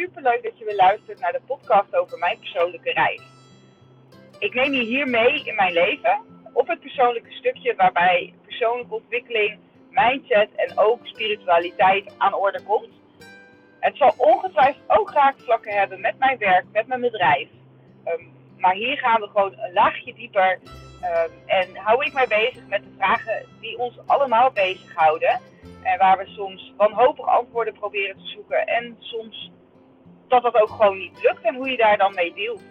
super leuk dat je weer luistert naar de podcast over mijn persoonlijke reis. Ik neem je hier mee in mijn leven op het persoonlijke stukje waarbij persoonlijke ontwikkeling, mindset en ook spiritualiteit aan orde komt. Het zal ongetwijfeld ook raakvlakken hebben met mijn werk, met mijn bedrijf. Ehm, maar hier gaan we gewoon een laagje dieper um, en hou ik mij bezig met de vragen die ons allemaal bezighouden. En waar we soms wanhopig antwoorden proberen te zoeken. En soms dat dat ook gewoon niet lukt en hoe je daar dan mee deelt.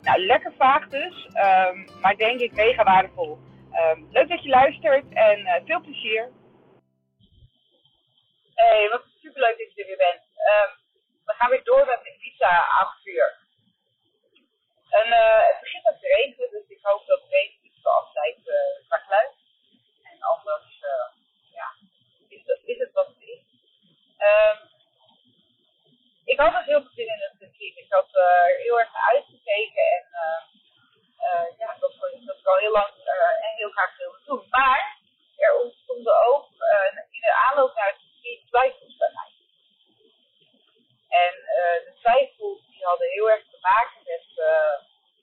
Nou, lekker vaag dus, um, maar denk ik mega waardevol. Um, leuk dat je luistert en uh, veel plezier. Hey, wat super leuk dat je er weer bent. Um, we gaan weer door met mijn visa-avontuur. En uh, het begint met te regenen, dus ik hoop dat het regen iets afleidt uh, qua geluid. En anders, uh, ja, is, dat, is het wat het is. Um, ik had dus heel veel zin in het retreat. Ik had er uh, heel erg naar uitgekeken en uh, ja, dat, dat ik al heel lang en heel graag wilde doen. Maar er ontstonden ook in de aanloop naar het retreat twijfels bij mij. En de twijfels die hadden heel erg te maken met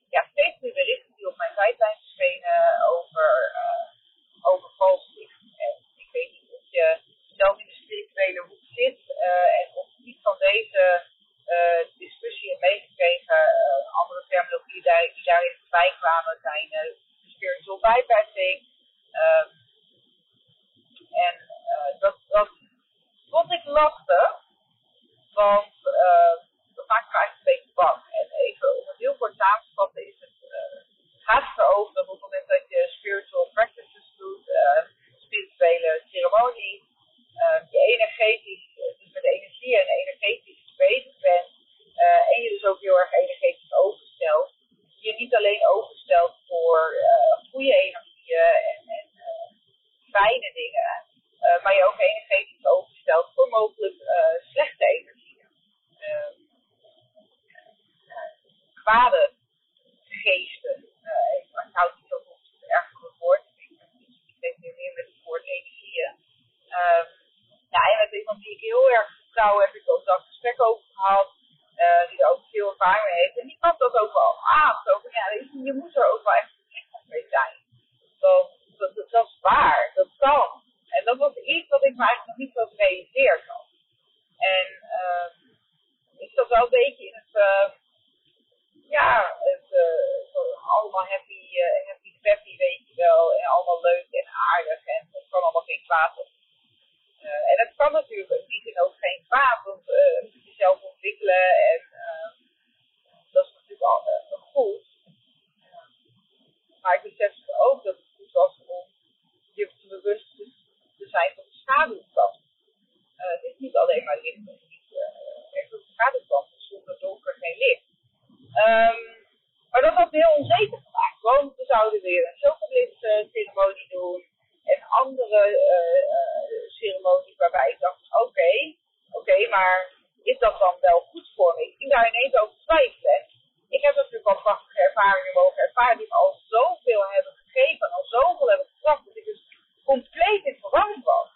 ja, steeds meer berichten die op mijn tijdlijn verschenen over, over vals licht. En ik weet niet of je zelf in de spirituele hoek zit en of iets van deze uh, discussie hebt meegekregen. Uh, andere terminologie die, die daarin voorbij kwamen zijn uh, spiritual bypassing. Um, en dat, dat vond ik lastig, want dat maakt me eigenlijk een beetje bang. En even om het heel kort samen te vatten is het, gaat erover dat op het moment dat je spiritual practices doet, spirituele ceremonie, je energetisch, dus met energie en energetisch bezig bent uh, en je dus ook heel erg energetisch overstelt, je niet alleen overstelt voor uh, goede energieën en, en uh, fijne dingen, maar je ook energetisch overstelt voor mogelijk slechte energieën. kwade geesten. ik houd niet zo het erg goed woord. Ik denk meer met het woord energieën. Um, ja, en met iemand die ik heel erg vertrouw heb ik ook dat gesprek over gehad. Uh, die er ook veel ervaring mee heeft. En die gaf dat ook wel aan. Zo van, ja, je moet er ook wel echt mee zijn. Dat, dat, dat, dat, is waar. Dat kan. En dat was iets wat ik me nog niet zo gerealiseerd had. En uh, ik zat wel een beetje in het, uh, ja, het, uh, allemaal happy, uh, happy, happy, weet je wel. En allemaal leuk en aardig. En het kan allemaal geen kwaad op. En dat kan natuurlijk in die zin ook geen kwaad, want je jezelf ontwikkelen en uh, dat is natuurlijk al goed. maar ik besef ook dat het goed was om je te bewust te zijn van de schaduwkant. het is niet maar licht, is niet echt de schaduwkant, zonder donker geen licht. Um, maar dat had heel onzeker gemaakt, want we zouden weer een chocolate ceremonie doen en andere uh, ceremonies waarbij ik dacht, oké, okay, oké, okay, maar is dat dan wel goed voor me? Ik ging daar ineens over twijfelen. Ik heb natuurlijk al prachtige ervaringen mogen ervaren die me al zoveel hebben gegeven, al zoveel hebben gebracht, dat ik dus compleet in verwarring was.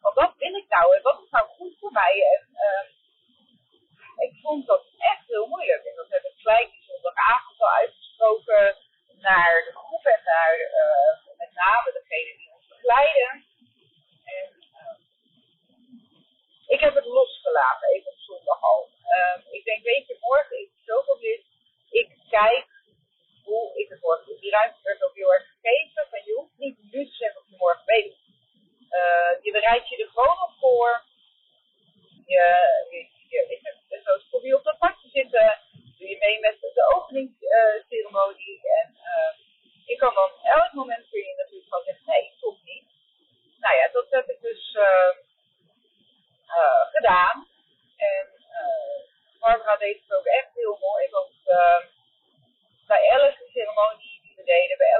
Want wat wil ik nou en wat is nou goed voor mij? En uh, ik vond dat echt heel moeilijk. En dat heb ik gelijk die zondagavond al uitgesproken naar de groep en naar uh, met name degene die ons begeleiden. En uh, ik heb het losgelaten, even op zondag al. Uh, ik denk, weet je, morgen is het zoveel dit. Ik kijk ik doe. Die ruimte werd ook heel erg gegeven. Van je hoeft niet nu te zeggen of je morgen weet. je bereidt je er gewoon voor. Je, je, je, probeer je op dat padje zitten. Doe je mee met de openingsceremonie. en ik kan dan elk moment kun je natuurlijk gewoon zeggen, nee, toch niet. Nou ja, dat heb ik dus uh, uh, gedaan. En uh, Barbara deed het ook echt heel mooi, want bij elke ceremonie die we deden, bij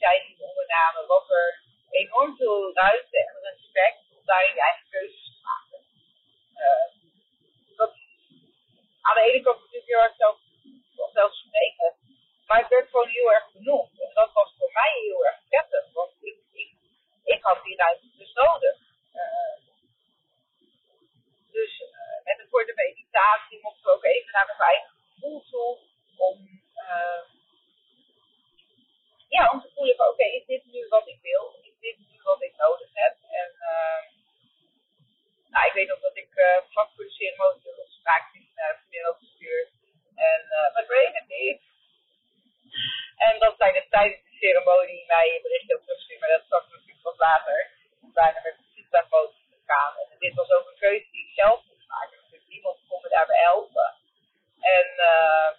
activiteit die ondernamen, was er enorm veel ruimte en respect om je eigen dit was ook een keuze die ik zelf moest maken. Dus niemand kon me daarbij helpen. En eh,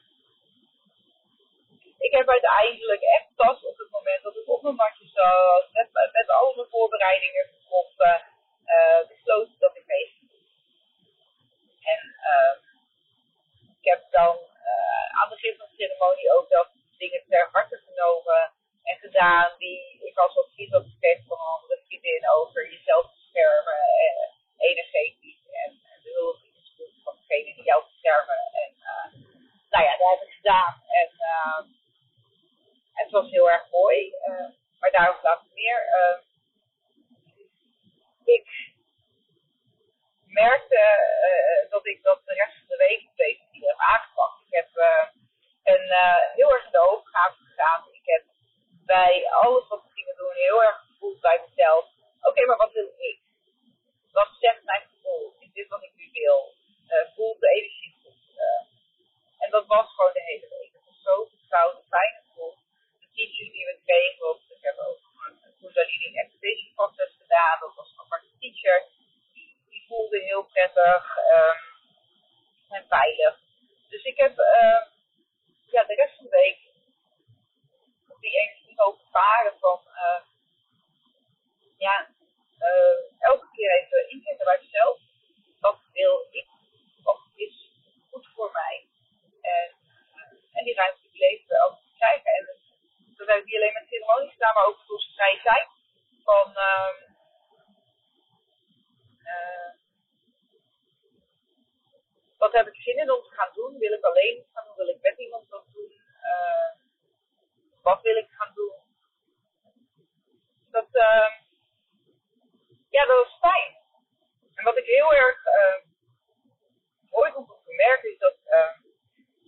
ik heb uiteindelijk echt pas op het moment dat ik op mijn matje zat, met, met al mijn voorbereidingen bij alles wat we gingen doen heel erg gevoeld bij mezelf. Oké, maar? Wat zegt mijn gevoel? Is dit wat ik nu wil? voelt de energie goed? en dat was gewoon de hele week. Het was zo vertrouwd, fijn gevoel. De teaching die we kregen, want ik heb ook een Kundalini Activation Process gedaan. Dat was een aparte teacher. Die, die voelde heel prettig um, en veilig. Dus ik heb uh, ja, de rest van de week die energie mogen varen van uh, ja, uh, elke keer even inzetten bij jezelf. Wat wil ik? Wat is goed voor mij? En, uh, en die ruimte die leven ook te krijgen. En dat heb ik niet alleen met ceremonies gedaan, maar ook voor onze vrije tijd. Van, uh, wat heb ik zin in om te gaan doen? Wil ik alleen gaan doen? Wil ik met iemand wat doen? wat wil ik gaan doen? Dat, uh, ja, dat was fijn. En wat ik heel erg uh, mooi vond om te merken is dat uh,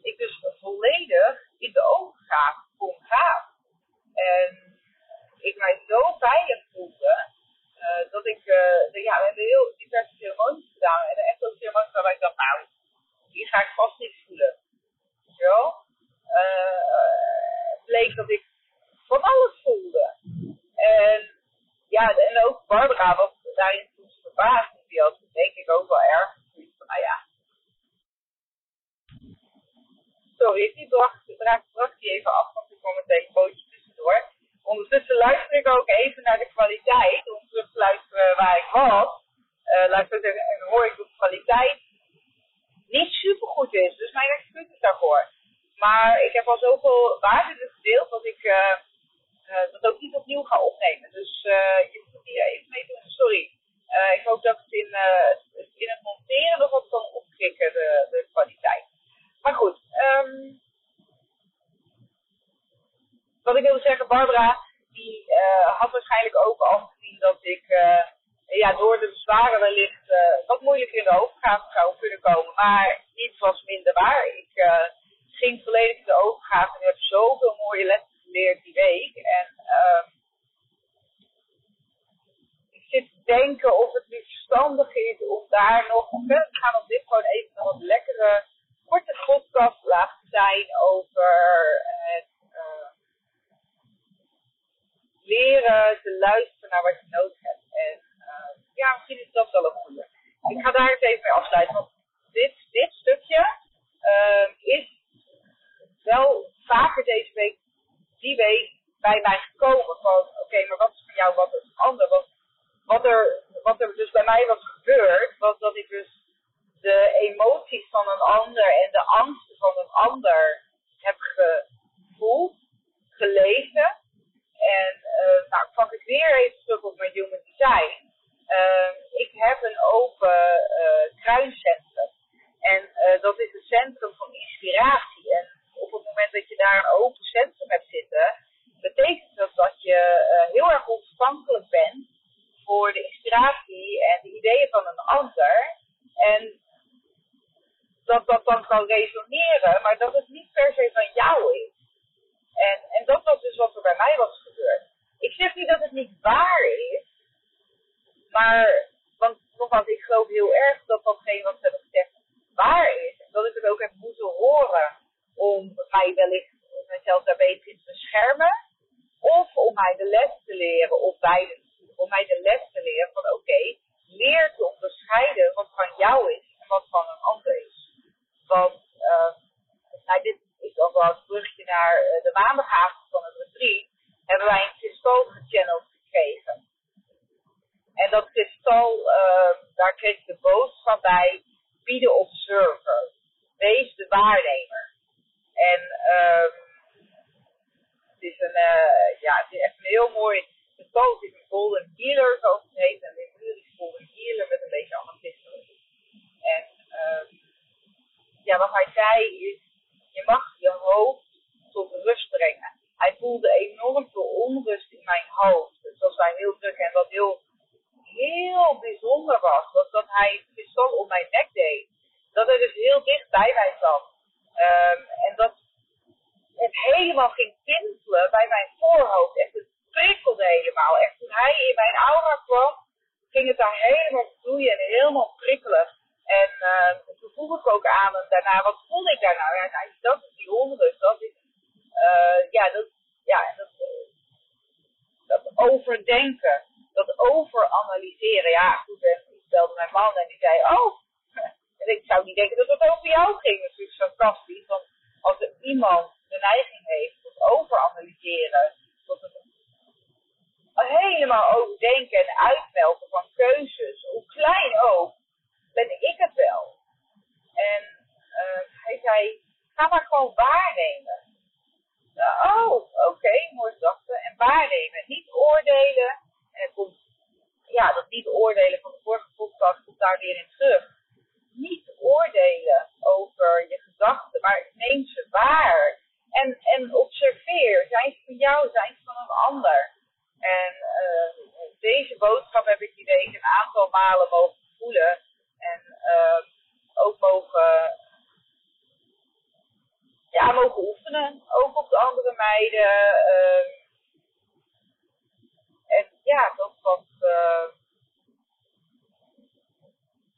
ik dus volledig in de overgave kon gaan. En ik mij zo veilig voelde, uh, dat ik, de, ja, we hebben heel diverse ceremonies gedaan. En echt ook ceremonies waarbij ik dacht, nou, hier ga ik vast niet voelen. Zo. bleek dat ik van alles voelde. En ja, en ook Barbara was daarin toen verbaasd. Die had denk ik ook wel erg van, nou ja. Sorry, die bracht, bracht, bracht die even af, want ik kwam meteen een pootje tussendoor. Ondertussen luister ik ook even naar de kwaliteit, om terug te luisteren waar ik was. Uh, luister en hoor ik dat de kwaliteit niet super goed is. Dus mijn excuses daarvoor. Maar ik heb al zoveel waarde gedeeld dat ik uh, uh, dat ook niet opnieuw ga opnemen. Dus je moet hier even mee doen. Sorry. Ik hoop dat het in, in het monteren nog wat kan opkrikken, de, de kwaliteit. Maar goed. Um, wat ik wilde zeggen, Barbara, die had waarschijnlijk ook al gezien dat ik ja, door de bezwaren wellicht wat moeilijker in de overgave zou kunnen komen. Maar iets was minder waar. Ik ging volledig in de overgave en heb zoveel mooie lessen geleerd die week. En uh, ik zit te denken of het niet verstandig is om daar nog te gaan. Of dit gewoon even een wat lekkere, korte podcast laat zijn over het uh, leren te luisteren naar wat je nodig. Ja, misschien is dat wel een goede. Ik ga daar even mee afsluiten. Want dit, dit stukje uh, is wel vaker deze week die week bij mij gekomen van oké, maar wat is van jou, wat is ander? Wat, wat, er, wat er dus bij mij was gebeurd, was dat ik dus de emoties van een ander en de angsten van een ander heb gevoeld, gelezen. En uh, nou pak ik weer even terug op mijn human design. Uh, ik heb een open uh, kruincentrum. En uh, dat is een centrum van inspiratie. En op het moment dat je daar een open centrum hebt zitten, betekent dat dat je uh, heel erg ontvankelijk bent voor de inspiratie en de ideeën van een ander. En dat dat dan kan resoneren, maar dat het niet per se van jou is. En, en dat was dus wat er bij mij was gebeurd. Ik zeg niet dat het niet waar is, maar, want nogmaals, ik geloof heel erg dat datgene wat ze hebben gezegd waar is. En dat ik het ook heb moeten horen om mij wellicht mezelf daar beter in te beschermen. Of om mij de les te leren, of beide. Om mij de les te leren van oké, okay, leer te onderscheiden wat van jou is en wat van een ander is. Want uh, nou, dit is ook wel een brugje naar uh, de maandagavond van het retreat. Hebben wij een kristal gechanneld gekregen. En dat kristal, uh, daar kreeg de boodschap bij, be the observer. Wees de waarnemer. En um, het is een, uh, ja, het is echt een heel mooi getal. Het is een golden healer, zoals het heet. En dit is golden healer met een beetje amethyst. En um, ja, wat hij zei is, onrust in mijn hoofd. Dat was bij heel druk en wat heel, heel bijzonder was, was dat hij het op mijn nek deed. Dat hij dus heel dicht bij mij zat. Ehm, en dat het helemaal ging tintelen bij mijn voorhoofd. Echt, het prikkelde helemaal. Echt, toen hij in mijn aura kwam, ging het daar helemaal vloeien en helemaal prikkelen. En ehm, toen vroeg ik ook aan daarna, wat voelde ik daar nou? Ja, nou, dat is die onrust, dat is, eh, ja, dat, ja, dat dat overdenken, dat overanalyseren. Ja, goed, ik belde mijn man en die zei, oh, en ik zou niet denken dat het over jou ging. Dat is fantastisch, want als er iemand de neiging heeft tot overanalyseren, tot het helemaal overdenken en uitmelken van keuzes, hoe klein ook, ben ik het wel. En uh, hij zei, ga maar gewoon waarnemen. Oh, oké, okay, mooi. En waarnemen, niet oordelen. En komt, ja, dat niet oordelen van de vorige podcast komt daar weer in terug. Niet oordelen over je gedachten, maar neem ze waar. En, en observeer, zijn ze van jou, zijn ze van een ander. En uh, deze boodschap heb ik die week een aantal malen mogen voelen. En uh, ook mogen, ja, mogen oefenen. Ook op de andere meiden. Uh, en ja, dat was, uh,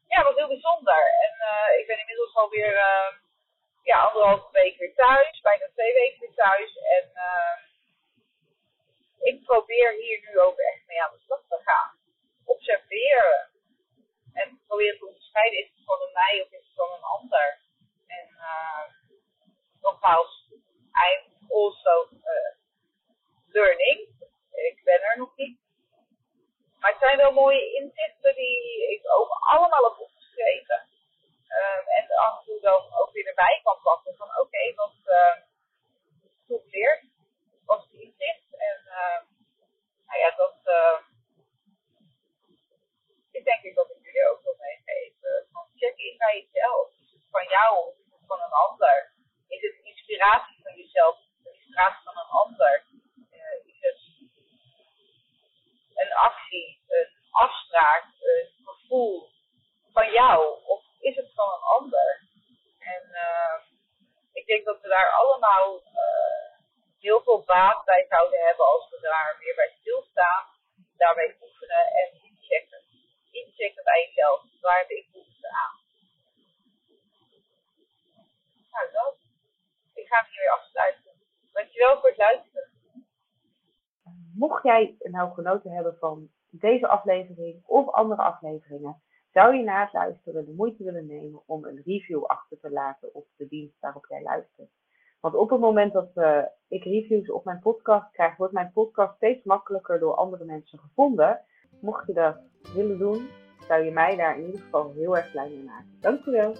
ja, was heel bijzonder. En uh, ik ben inmiddels alweer uh, ja, anderhalve week weer thuis. Bijna twee weken weer thuis. En ik probeer hier nu ook echt mee aan de slag te gaan. Observeren. En probeer te onderscheiden, is het van een mij of is het van een ander? En nogmaals, I'm also uh, learning. Ik ben er nog niet. Maar het zijn wel mooie inzichten die ik ook allemaal heb opgeschreven. Um, en af en toe dan ook weer erbij kan pakken van oké, okay, wat uh, goed leert, wat is inzicht. En uh, nou ja, dat uh, is denk ik wat ik jullie ook wil meegeven. Van check in bij jezelf. Is het van jou of is het van een ander? Is het inspiratie van jezelf of inspiratie van een ander? Uh, is het een actie, een afspraak, een gevoel van jou of is het van een ander? En uh, ik denk dat we daar allemaal uh, heel veel baat bij zouden hebben als we daar weer bij stilstaan, daarmee oefenen en inchecken. Inchecken bij jezelf, waar heb ik behoefte aan? Nou, dat. Ik ga hier weer afsluiten. Dankjewel voor het luisteren. Mocht jij nou genoten hebben van deze aflevering of andere afleveringen, zou je na het luisteren de moeite willen nemen om een review achter te laten op de dienst waarop jij luistert. Want op het moment dat uh, ik reviews op mijn podcast krijg, wordt mijn podcast steeds makkelijker door andere mensen gevonden. Mocht je dat willen doen, zou je mij daar in ieder geval heel erg blij mee maken. Dankjewel.